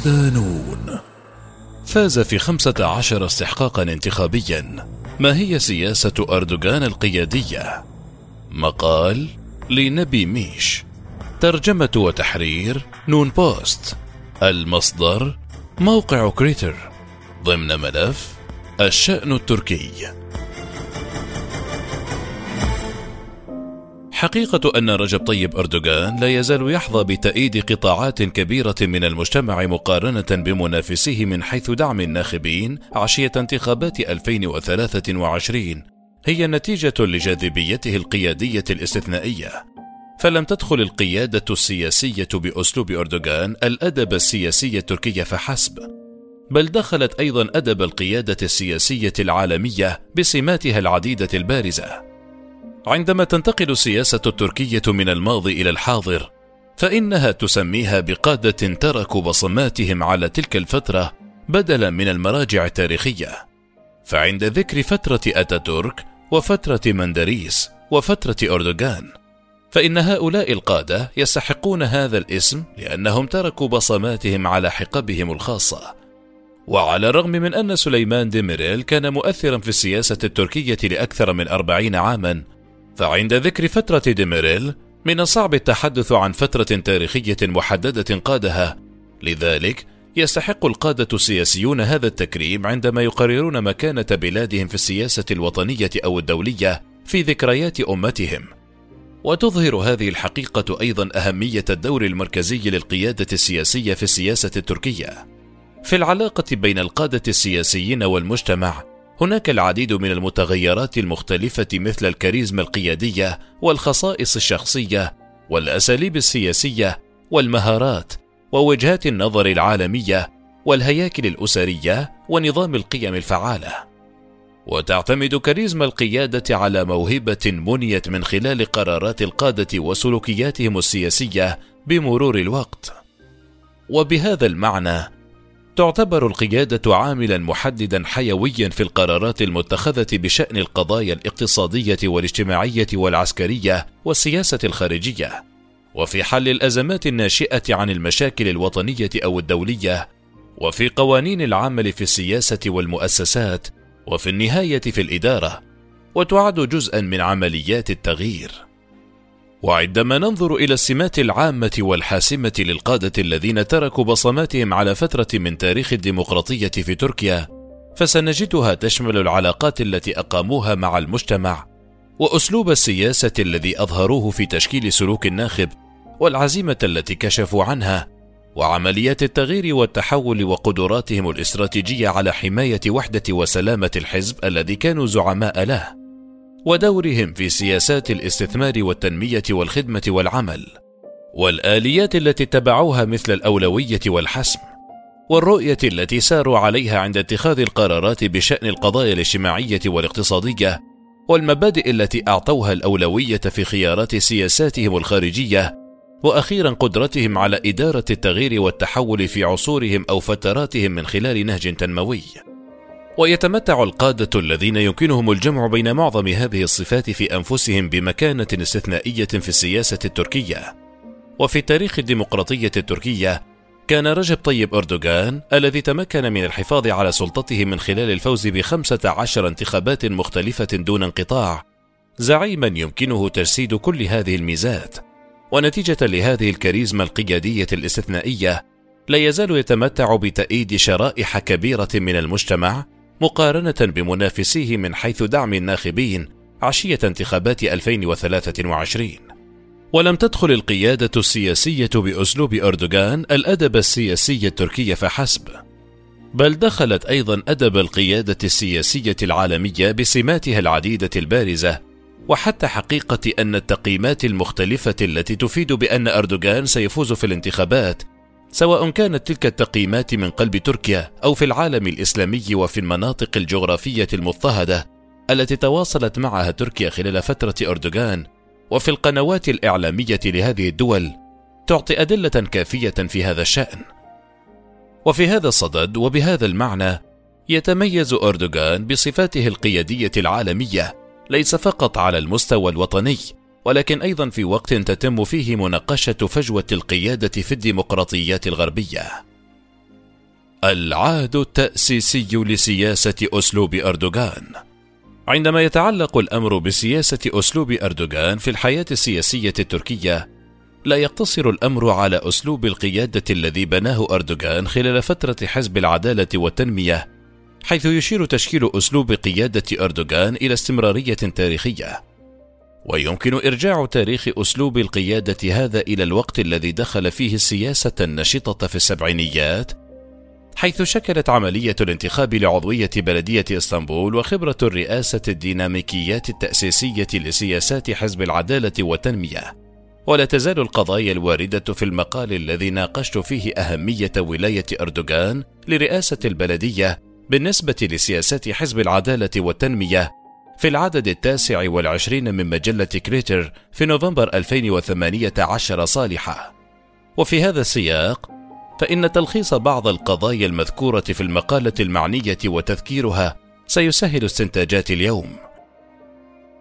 صدانون فاز في خمسة عشر استحقاقا انتخابيا. ما هي سياسة أردوغان القيادية؟ مقال لنبي ميش. ترجمة وتحرير نون بوست. المصدر موقع كريتر ضمن ملف الشأن التركي. حقيقة أن رجب طيب أردوغان لا يزال يحظى بتأييد قطاعات كبيرة من المجتمع مقارنة بمنافسيه من حيث دعم الناخبين عشية انتخابات 2023 هي نتيجة لجاذبيته القيادية الاستثنائية. فلم تدخل القيادة السياسية بأسلوب أردوغان الأدب السياسي التركي فحسب بل دخلت أيضا أدب القيادة السياسية العالمية بسماتها العديدة البارزة. عندما تنتقل السياسة التركية من الماضي إلى الحاضر فإنها تسميها بقادة تركوا بصماتهم على تلك الفترة بدلا من المراجع التاريخية. فعند ذكر فترة أتاتورك وفترة مندريس وفترة أردوغان فإن هؤلاء القادة يستحقون هذا الاسم لأنهم تركوا بصماتهم على حقبهم الخاصة. وعلى الرغم من أن سليمان ديميريل كان مؤثرا في السياسة التركية لأكثر من أربعين عاما فعند ذكر فترة ديميريل من الصعب التحدث عن فترة تاريخية محددة قادها لذلك يستحق القادة السياسيون هذا التكريم عندما يقررون مكانة بلادهم في السياسة الوطنية أو الدولية في ذكريات أمتهم وتظهر هذه الحقيقة أيضا أهمية الدور المركزي للقيادة السياسية في السياسة التركية. في العلاقة بين القادة السياسيين والمجتمع، هناك العديد من المتغيرات المختلفة مثل الكاريزما القيادية والخصائص الشخصية والأساليب السياسية والمهارات ووجهات النظر العالمية والهياكل الأسرية ونظام القيم الفعالة. وتعتمد كاريزما القيادة على موهبة منيت من خلال قرارات القادة وسلوكياتهم السياسية بمرور الوقت. وبهذا المعنى تعتبر القيادة عاملا محددا حيويا في القرارات المتخذة بشأن القضايا الاقتصادية والاجتماعية والعسكرية والسياسة الخارجية، وفي حل الأزمات الناشئة عن المشاكل الوطنية أو الدولية، وفي قوانين العمل في السياسة والمؤسسات، وفي النهاية في الإدارة. وتعد جزءا من عمليات التغيير. وعندما ننظر إلى السمات العامة والحاسمة للقادة الذين تركوا بصماتهم على فترة من تاريخ الديمقراطية في تركيا فسنجدها تشمل العلاقات التي أقاموها مع المجتمع وأسلوب السياسة الذي أظهروه في تشكيل سلوك الناخب والعزيمة التي كشفوا عنها وعمليات التغيير والتحول وقدراتهم الإستراتيجية على حماية وحدة وسلامة الحزب الذي كانوا زعماء له. ودورهم في سياسات الاستثمار والتنمية والخدمة والعمل والآليات التي اتبعوها مثل الأولوية والحسم والرؤية التي ساروا عليها عند اتخاذ القرارات بشأن القضايا الاجتماعية والاقتصادية والمبادئ التي أعطوها الأولوية في خيارات سياساتهم الخارجية وأخيرا قدرتهم على إدارة التغيير والتحول في عصورهم أو فتراتهم من خلال نهج تنموي. ويتمتع القادة الذين يمكنهم الجمع بين معظم هذه الصفات في أنفسهم بمكانة استثنائية في السياسة التركية. وفي تاريخ الديمقراطية التركية كان رجب طيب أردوغان الذي تمكن من الحفاظ على سلطته من خلال الفوز بخمسة عشر انتخابات مختلفة دون انقطاع زعيما يمكنه تجسيد كل هذه الميزات. ونتيجة لهذه الكاريزما القيادية الاستثنائية لا يزال يتمتع بتأييد شرائح كبيرة من المجتمع مقارنة بمنافسيه من حيث دعم الناخبين عشية انتخابات 2023 ولم تدخل القيادة السياسية بأسلوب أردوغان الأدب السياسي التركي فحسب. بل دخلت أيضا أدب القيادة السياسية العالمية بسماتها العديدة البارزة وحتى حقيقة أن التقييمات المختلفة التي تفيد بأن أردوغان سيفوز في الانتخابات سواء كانت تلك التقييمات من قلب تركيا أو في العالم الإسلامي وفي المناطق الجغرافية المضطهدة التي تواصلت معها تركيا خلال فترة أردوغان وفي القنوات الإعلامية لهذه الدول تعطي أدلة كافية في هذا الشأن. وفي هذا الصدد وبهذا المعنى يتميز أردوغان بصفاته القيادية العالمية ليس فقط على المستوى الوطني ولكن أيضا في وقت تتم فيه مناقشة فجوة القيادة في الديمقراطيات الغربية. العهد التأسيسي لسياسة أسلوب أردوغان. عندما يتعلق الأمر بسياسة أسلوب أردوغان في الحياة السياسية التركية لا يقتصر الأمر على أسلوب القيادة الذي بناه أردوغان خلال فترة حزب العدالة والتنمية حيث يشير تشكيل أسلوب قيادة أردوغان إلى استمرارية تاريخية. ويمكن إرجاع تاريخ أسلوب القيادة هذا إلى الوقت الذي دخل فيه السياسة النشطة في السبعينيات حيث شكلت عملية الانتخاب لعضوية بلدية إسطنبول وخبرة الرئاسة الديناميكيات التأسيسية لسياسات حزب العدالة والتنمية. ولا تزال القضايا الواردة في المقال الذي ناقشت فيه أهمية ولاية أردوغان لرئاسة البلدية بالنسبة لسياسات حزب العدالة والتنمية في العدد التاسع والعشرين من مجلة كريتر في نوفمبر 2018 صالحة. وفي هذا السياق فإن تلخيص بعض القضايا المذكورة في المقالة المعنية وتذكيرها سيسهل استنتاجات اليوم.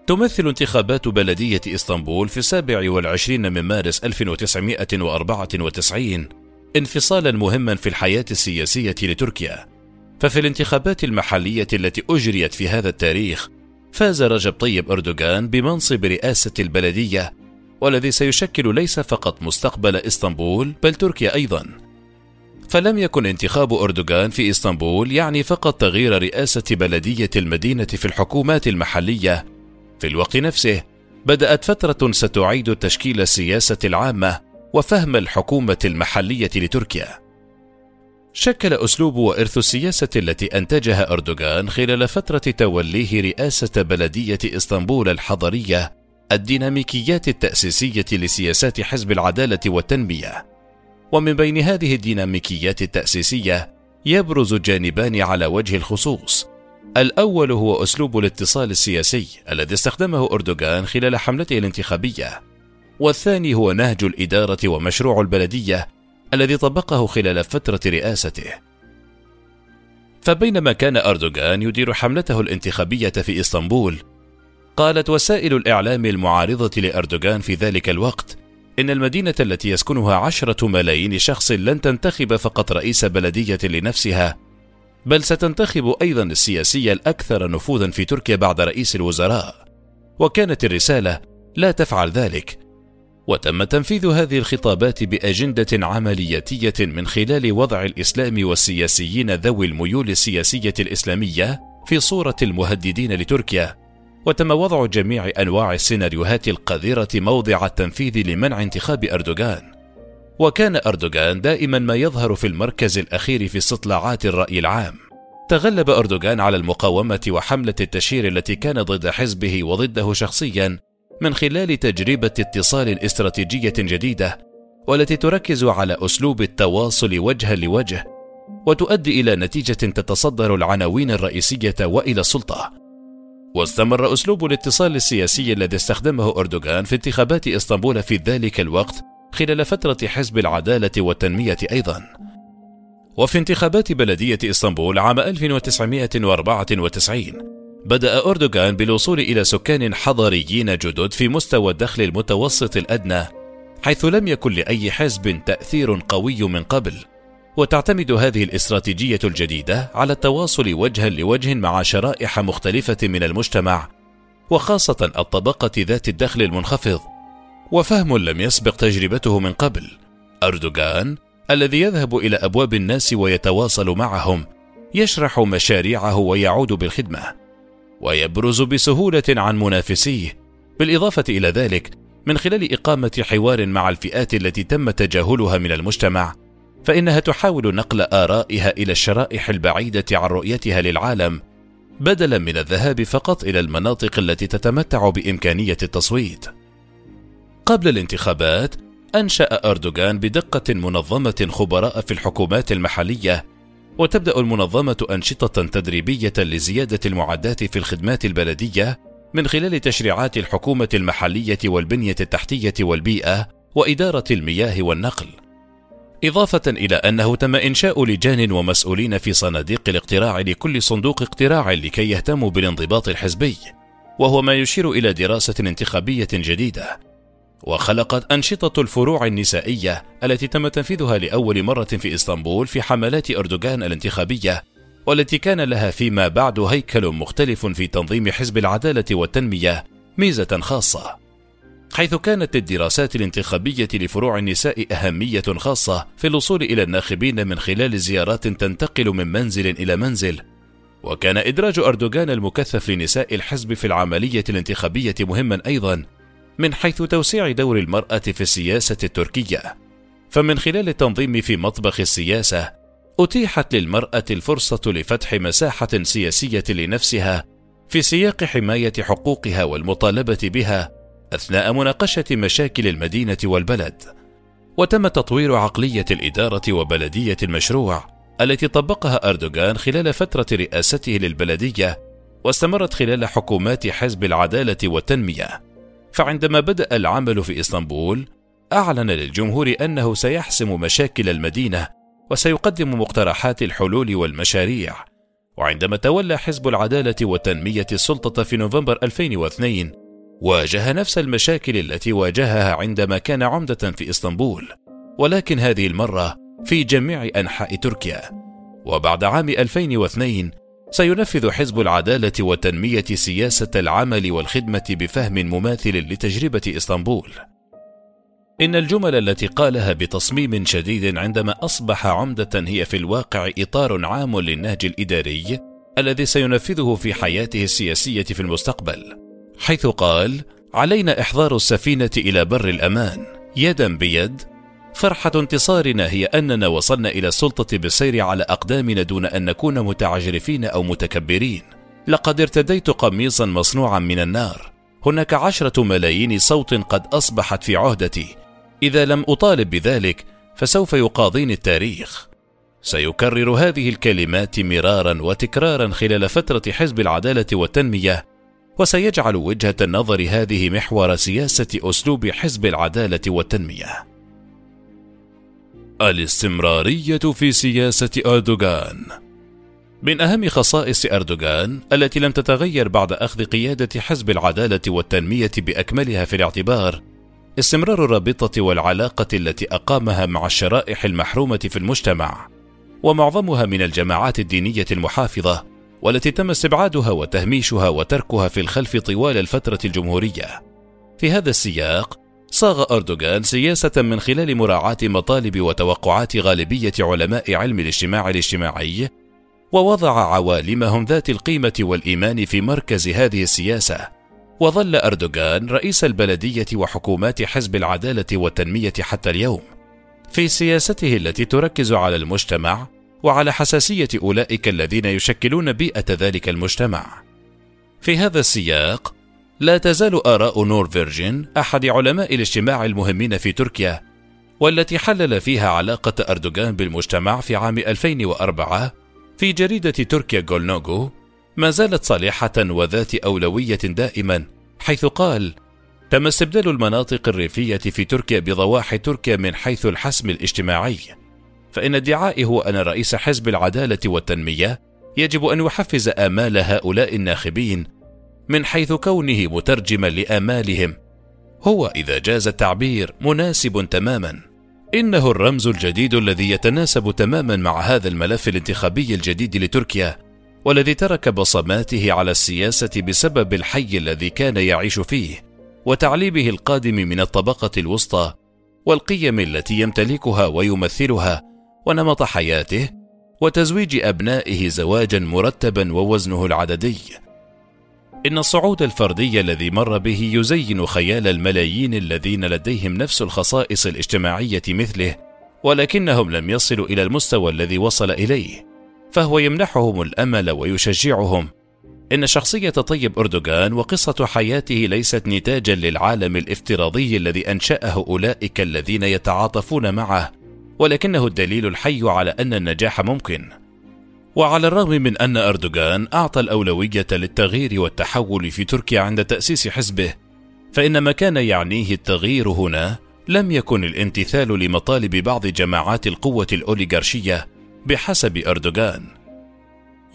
تمثل انتخابات بلدية إسطنبول في السابع والعشرين من مارس 1994 انفصالا مهما في الحياة السياسية لتركيا. ففي الانتخابات المحلية التي أجريت في هذا التاريخ فاز رجب طيب أردوغان بمنصب رئاسة البلدية والذي سيشكل ليس فقط مستقبل إسطنبول بل تركيا أيضا. فلم يكن انتخاب أردوغان في إسطنبول يعني فقط تغيير رئاسة بلدية المدينة في الحكومات المحلية. في الوقت نفسه بدأت فترة ستعيد تشكيل السياسة العامة وفهم الحكومة المحلية لتركيا. شكل أسلوب وإرث السياسة التي أنتجها أردوغان خلال فترة توليه رئاسة بلدية إسطنبول الحضرية الديناميكيات التأسيسية لسياسات حزب العدالة والتنمية. ومن بين هذه الديناميكيات التأسيسية يبرز جانبان على وجه الخصوص. الأول هو أسلوب الاتصال السياسي الذي استخدمه أردوغان خلال حملته الانتخابية. والثاني هو نهج الإدارة ومشروع البلدية الذي طبقه خلال فترة رئاسته فبينما كان أردوغان يدير حملته الانتخابية في إسطنبول قالت وسائل الإعلام المعارضة لأردوغان في ذلك الوقت إن المدينة التي يسكنها عشرة ملايين شخص لن تنتخب فقط رئيس بلدية لنفسها، بل ستنتخب أيضا السياسي الأكثر نفوذا في تركيا بعد رئيس الوزراء. وكانت الرسالة لا تفعل ذلك. وتم تنفيذ هذه الخطابات بأجندة عملياتية من خلال وضع الإسلام والسياسيين ذوي الميول السياسية الإسلامية في صورة المهددين لتركيا. وتم وضع جميع أنواع السيناريوهات القذرة موضع التنفيذ لمنع انتخاب أردوغان. وكان أردوغان دائما ما يظهر في المركز الأخير في استطلاعات الرأي العام. تغلب أردوغان على المقاومة وحملة التشهير التي كانت ضد حزبه وضده شخصيا من خلال تجربة اتصال استراتيجية جديدة والتي تركز على أسلوب التواصل وجها لوجه وتؤدي إلى نتيجة تتصدر العناوين الرئيسية وإلى السلطة. واستمر أسلوب الاتصال السياسي الذي استخدمه أردوغان في انتخابات إسطنبول في ذلك الوقت خلال فترة حزب العدالة والتنمية أيضا. وفي انتخابات بلدية إسطنبول عام 1994 بدأ أردوغان بالوصول إلى سكان حضريين جدد في مستوى الدخل المتوسط الأدنى حيث لم يكن لأي حزب تأثير قوي من قبل. وتعتمد هذه الاستراتيجية الجديدة على التواصل وجها لوجه مع شرائح مختلفة من المجتمع وخاصة الطبقة ذات الدخل المنخفض. وفهم لم يسبق تجربته من قبل. أردوغان الذي يذهب إلى أبواب الناس ويتواصل معهم يشرح مشاريعه ويعود بالخدمة. ويبرز بسهولة عن منافسيه. بالإضافة إلى ذلك من خلال إقامة حوار مع الفئات التي تم تجاهلها من المجتمع فإنها تحاول نقل آرائها إلى الشرائح البعيدة عن رؤيتها للعالم بدلا من الذهاب فقط إلى المناطق التي تتمتع بإمكانية التصويت. قبل الانتخابات أنشأ أردوغان بدقة منظمة خبراء في الحكومات المحلية وتبدأ المنظمة أنشطة تدريبية لزيادة المعدات في الخدمات البلدية من خلال تشريعات الحكومة المحلية والبنية التحتية والبيئة وإدارة المياه والنقل إضافة إلى أنه تم إنشاء لجان ومسؤولين في صناديق الاقتراع لكل صندوق اقتراع لكي يهتموا بالانضباط الحزبي، وهو ما يشير إلى دراسة انتخابية جديدة. وخلقت أنشطة الفروع النسائية التي تم تنفيذها لأول مرة في إسطنبول في حملات أردوغان الانتخابية والتي كان لها فيما بعد هيكل مختلف في تنظيم حزب العدالة والتنمية ميزة خاصة. حيث كانت للدراسات الانتخابية لفروع النساء أهمية خاصة في الوصول إلى الناخبين من خلال زيارات تنتقل من منزل إلى منزل وكان إدراج أردوغان المكثف لنساء الحزب في العملية الانتخابية مهما أيضا من حيث توسيع دور المرأة في السياسة التركية فمن خلال التنظيم في مطبخ السياسة أتيحت للمرأة الفرصة لفتح مساحة سياسية لنفسها في سياق حماية حقوقها والمطالبة بها أثناء مناقشة مشاكل المدينة والبلد. وتم تطوير عقلية الإدارة وبلدية المشروع التي طبقها أردوغان خلال فترة رئاسته للبلدية واستمرت خلال حكومات حزب العدالة والتنمية. فعندما بدأ العمل في إسطنبول، أعلن للجمهور أنه سيحسم مشاكل المدينة وسيقدم مقترحات الحلول والمشاريع. وعندما تولى حزب العدالة والتنمية السلطة في نوفمبر 2002 واجه نفس المشاكل التي واجهها عندما كان عمدة في إسطنبول، ولكن هذه المرة في جميع أنحاء تركيا. وبعد عام 2002 سينفذ حزب العدالة والتنمية سياسة العمل والخدمة بفهم مماثل لتجربة إسطنبول. إن الجمل التي قالها بتصميم شديد عندما أصبح عمدة هي في الواقع إطار عام للنهج الإداري الذي سينفذه في حياته السياسية في المستقبل، حيث قال: علينا إحضار السفينة إلى بر الأمان يدا بيد فرحة انتصارنا هي أننا وصلنا إلى السلطة بالسير على أقدامنا دون أن نكون متعجرفين أو متكبرين. لقد ارتديت قميصا مصنوعا من النار. هناك عشرة ملايين صوت قد أصبحت في عهدتي. إذا لم أطالب بذلك فسوف يقاضيني التاريخ. سيكرر هذه الكلمات مرارا وتكرارا خلال فترة حزب العدالة والتنمية وسيجعل وجهة النظر هذه محور سياسة أسلوب حزب العدالة والتنمية. الاستمرارية في سياسة أردوغان من أهم خصائص أردوغان التي لم تتغير بعد أخذ قيادة حزب العدالة والتنمية بأكملها في الاعتبار استمرار الرابطة والعلاقة التي أقامها مع الشرائح المحرومة في المجتمع ومعظمها من الجماعات الدينية المحافظة والتي تم استبعادها وتهميشها وتركها في الخلف طوال الفترة الجمهورية. في هذا السياق صاغ أردوغان سياسة من خلال مراعاة مطالب وتوقعات غالبية علماء علم الاجتماع الاجتماعي ووضع عوالمهم ذات القيمة والإيمان في مركز هذه السياسة. وظل أردوغان رئيس البلدية وحكومات حزب العدالة والتنمية حتى اليوم. في سياسته التي تركز على المجتمع وعلى حساسية أولئك الذين يشكلون بيئة ذلك المجتمع. في هذا السياق لا تزال آراء نور فيرجن أحد علماء الاجتماع المهمين في تركيا والتي حلل فيها علاقة أردوغان بالمجتمع في عام 2004 في جريدة تركيا جونلوغو ما زالت صالحة وذات أولوية دائما حيث قال تم استبدال المناطق الريفية في تركيا بضواحي تركيا من حيث الحسم الاجتماعي فإن ادعائي هو أن رئيس حزب العدالة والتنمية يجب أن يحفز آمال هؤلاء الناخبين من حيث كونه مترجما لآمالهم. هو إذا جاز التعبير مناسب تماما. إنه الرمز الجديد الذي يتناسب تماما مع هذا الملف الانتخابي الجديد لتركيا والذي ترك بصماته على السياسة بسبب الحي الذي كان يعيش فيه وتعليمه القادم من الطبقة الوسطى والقيم التي يمتلكها ويمثلها ونمط حياته وتزويج أبنائه زواجا مرتبا ووزنه العددي. إن الصعود الفردي الذي مر به يزين خيال الملايين الذين لديهم نفس الخصائص الاجتماعية مثله، ولكنهم لم يصلوا إلى المستوى الذي وصل إليه، فهو يمنحهم الأمل ويشجعهم. إن شخصية طيب أردوغان وقصة حياته ليست نتاجا للعالم الافتراضي الذي أنشأه أولئك الذين يتعاطفون معه، ولكنه الدليل الحي على أن النجاح ممكن. وعلى الرغم من أن أردوغان أعطى الأولوية للتغيير والتحول في تركيا عند تأسيس حزبه، فإن ما كان يعنيه التغيير هنا لم يكن الامتثال لمطالب بعض جماعات القوة الأوليغارشية بحسب أردوغان.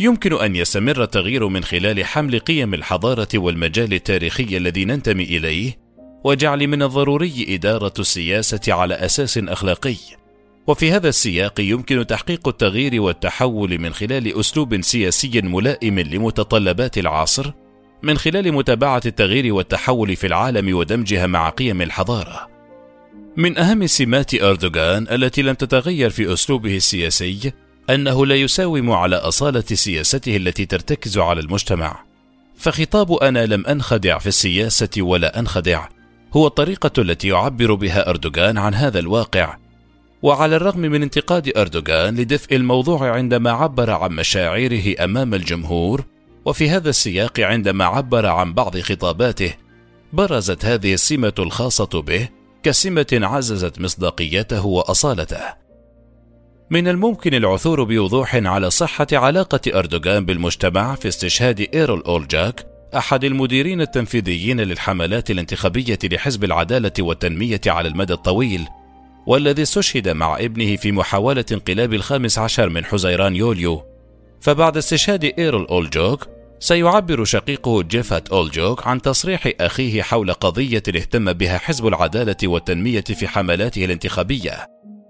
يمكن أن يستمر التغيير من خلال حمل قيم الحضارة والمجال التاريخي الذي ننتمي إليه، وجعل من الضروري إدارة السياسة على أساس أخلاقي وفي هذا السياق يمكن تحقيق التغيير والتحول من خلال أسلوب سياسي ملائم لمتطلبات العصر من خلال متابعة التغيير والتحول في العالم ودمجها مع قيم الحضارة. من أهم سمات أردوغان التي لم تتغير في أسلوبه السياسي أنه لا يساوم على أصالة سياسته التي ترتكز على المجتمع. فخطاب أنا لم أنخدع في السياسة ولا أنخدع هو الطريقة التي يعبر بها أردوغان عن هذا الواقع وعلى الرغم من انتقاد أردوغان لدفء الموضوع عندما عبر عن مشاعره أمام الجمهور وفي هذا السياق عندما عبر عن بعض خطاباته برزت هذه السمة الخاصة به كسمة عززت مصداقيته وأصالته. من الممكن العثور بوضوح على صحة علاقة أردوغان بالمجتمع في استشهاد إيرول أولجاك أحد المديرين التنفيذيين للحملات الانتخابية لحزب العدالة والتنمية على المدى الطويل والذي استشهد مع ابنه في محاولة انقلاب الخامس عشر من حزيران يوليو. فبعد استشهاد إيرول أولجوك سيعبر شقيقه جيفات أولجوك عن تصريح أخيه حول قضية اهتم بها حزب العدالة والتنمية في حملاته الانتخابية.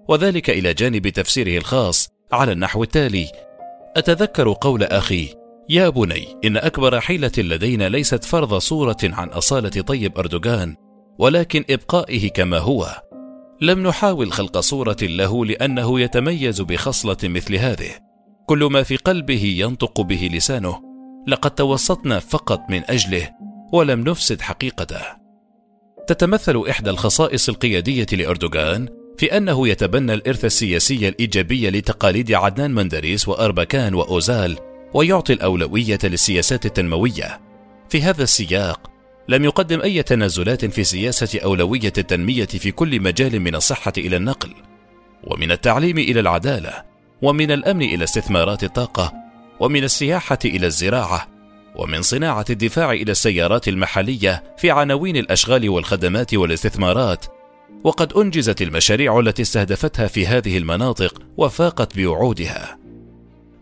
وذلك إلى جانب تفسيره الخاص على النحو التالي. أتذكر قول أخي يا بني إن أكبر حيلة لدينا ليست فرض صورة عن أصالة طيب أردوغان ولكن إبقائه كما هو. لم نحاول خلق صورة له لأنه يتميز بخصلة مثل هذه. كل ما في قلبه ينطق به لسانه. لقد توسطنا فقط من أجله ولم نفسد حقيقته. تتمثل إحدى الخصائص القيادية لأردوغان في أنه يتبنى الإرث السياسي الإيجابي لتقاليد عدنان مندريس وأربكان وأوزال ويعطي الأولوية للسياسات التنموية. في هذا السياق، لم يقدم أي تنازلات في سياسة أولوية التنمية في كل مجال من الصحة إلى النقل، ومن التعليم إلى العدالة، ومن الأمن إلى استثمارات الطاقة، ومن السياحة إلى الزراعة، ومن صناعة الدفاع إلى السيارات المحلية في عناوين الأشغال والخدمات والاستثمارات، وقد أنجزت المشاريع التي استهدفتها في هذه المناطق وفاقت بوعودها.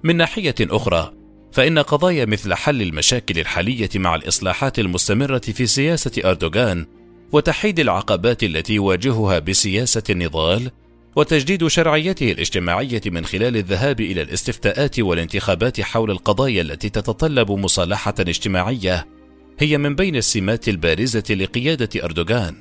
من ناحية أخرى فإن قضايا مثل حل المشاكل الحالية مع الإصلاحات المستمرة في سياسة أردوغان وتحييد العقبات التي يواجهها بسياسة النضال وتجديد شرعيته الاجتماعية من خلال الذهاب إلى الاستفتاءات والانتخابات حول القضايا التي تتطلب مصالحة اجتماعية هي من بين السمات البارزة لقيادة أردوغان.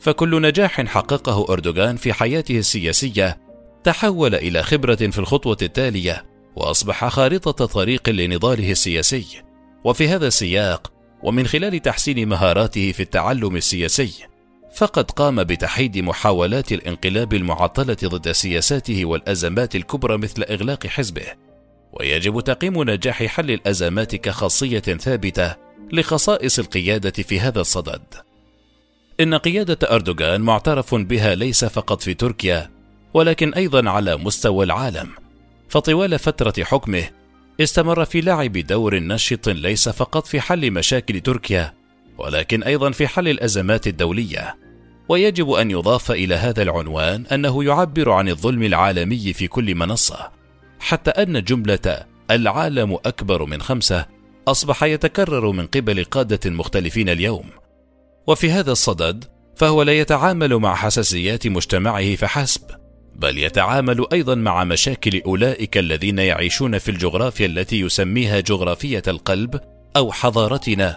فكل نجاح حققه أردوغان في حياته السياسية تحول إلى خبرة في الخطوة التالية وأصبح خارطة طريق لنضاله السياسي. وفي هذا السياق ومن خلال تحسين مهاراته في التعلم السياسي فقد قام بتحييد محاولات الانقلاب المعطلة ضد سياساته والأزمات الكبرى مثل إغلاق حزبه. ويجب تقييم نجاح حل الأزمات كخاصية ثابتة لخصائص القيادة في هذا الصدد. إن قيادة أردوغان معترف بها ليس فقط في تركيا ولكن أيضا على مستوى العالم. فطوال فترة حكمه استمر في لعب دور نشط ليس فقط في حل مشاكل تركيا ولكن أيضا في حل الأزمات الدولية. ويجب أن يضاف إلى هذا العنوان أنه يعبر عن الظلم العالمي في كل منصة حتى أن جملة العالم أكبر من خمسة أصبح يتكرر من قبل قادة مختلفين اليوم. وفي هذا الصدد فهو لا يتعامل مع حساسيات مجتمعه فحسب. بل يتعامل أيضا مع مشاكل أولئك الذين يعيشون في الجغرافيا التي يسميها جغرافية القلب أو حضارتنا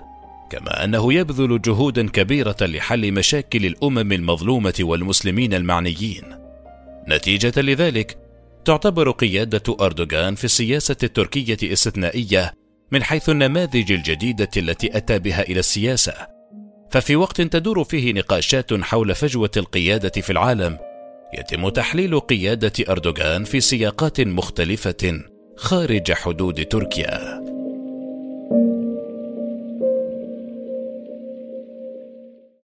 كما أنه يبذل جهودا كبيرة لحل مشاكل الأمم المظلومة والمسلمين المعنيين. نتيجة لذلك تعتبر قيادة أردوغان في السياسة التركية استثنائية من حيث النماذج الجديدة التي أتى بها إلى السياسة. ففي وقت تدور فيه نقاشات حول فجوة القيادة في العالم يتم تحليل قيادة أردوغان في سياقات مختلفة خارج حدود تركيا.